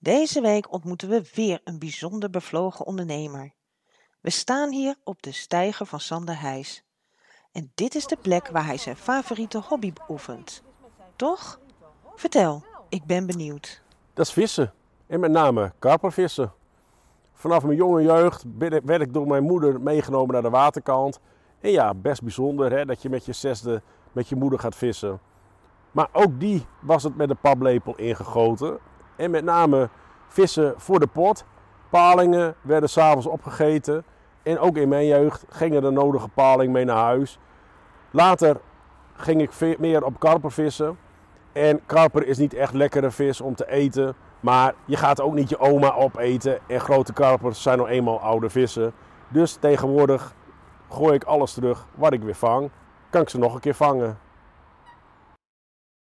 Deze week ontmoeten we weer een bijzonder bevlogen ondernemer. We staan hier op de steiger van Sander Heijs. En dit is de plek waar hij zijn favoriete hobby beoefent. Toch? Vertel, ik ben benieuwd. Dat is vissen. En met name karpervissen. Vanaf mijn jonge jeugd werd ik door mijn moeder meegenomen naar de waterkant. En ja, best bijzonder hè, dat je met je zesde met je moeder gaat vissen. Maar ook die was het met de paplepel ingegoten. En met name vissen voor de pot. Palingen werden s'avonds opgegeten. En ook in mijn jeugd gingen de nodige paling mee naar huis. Later ging ik meer op karper vissen. En karper is niet echt lekkere vis om te eten. Maar je gaat ook niet je oma opeten. En grote karpers zijn nou eenmaal oude vissen. Dus tegenwoordig gooi ik alles terug wat ik weer vang. Kan ik ze nog een keer vangen.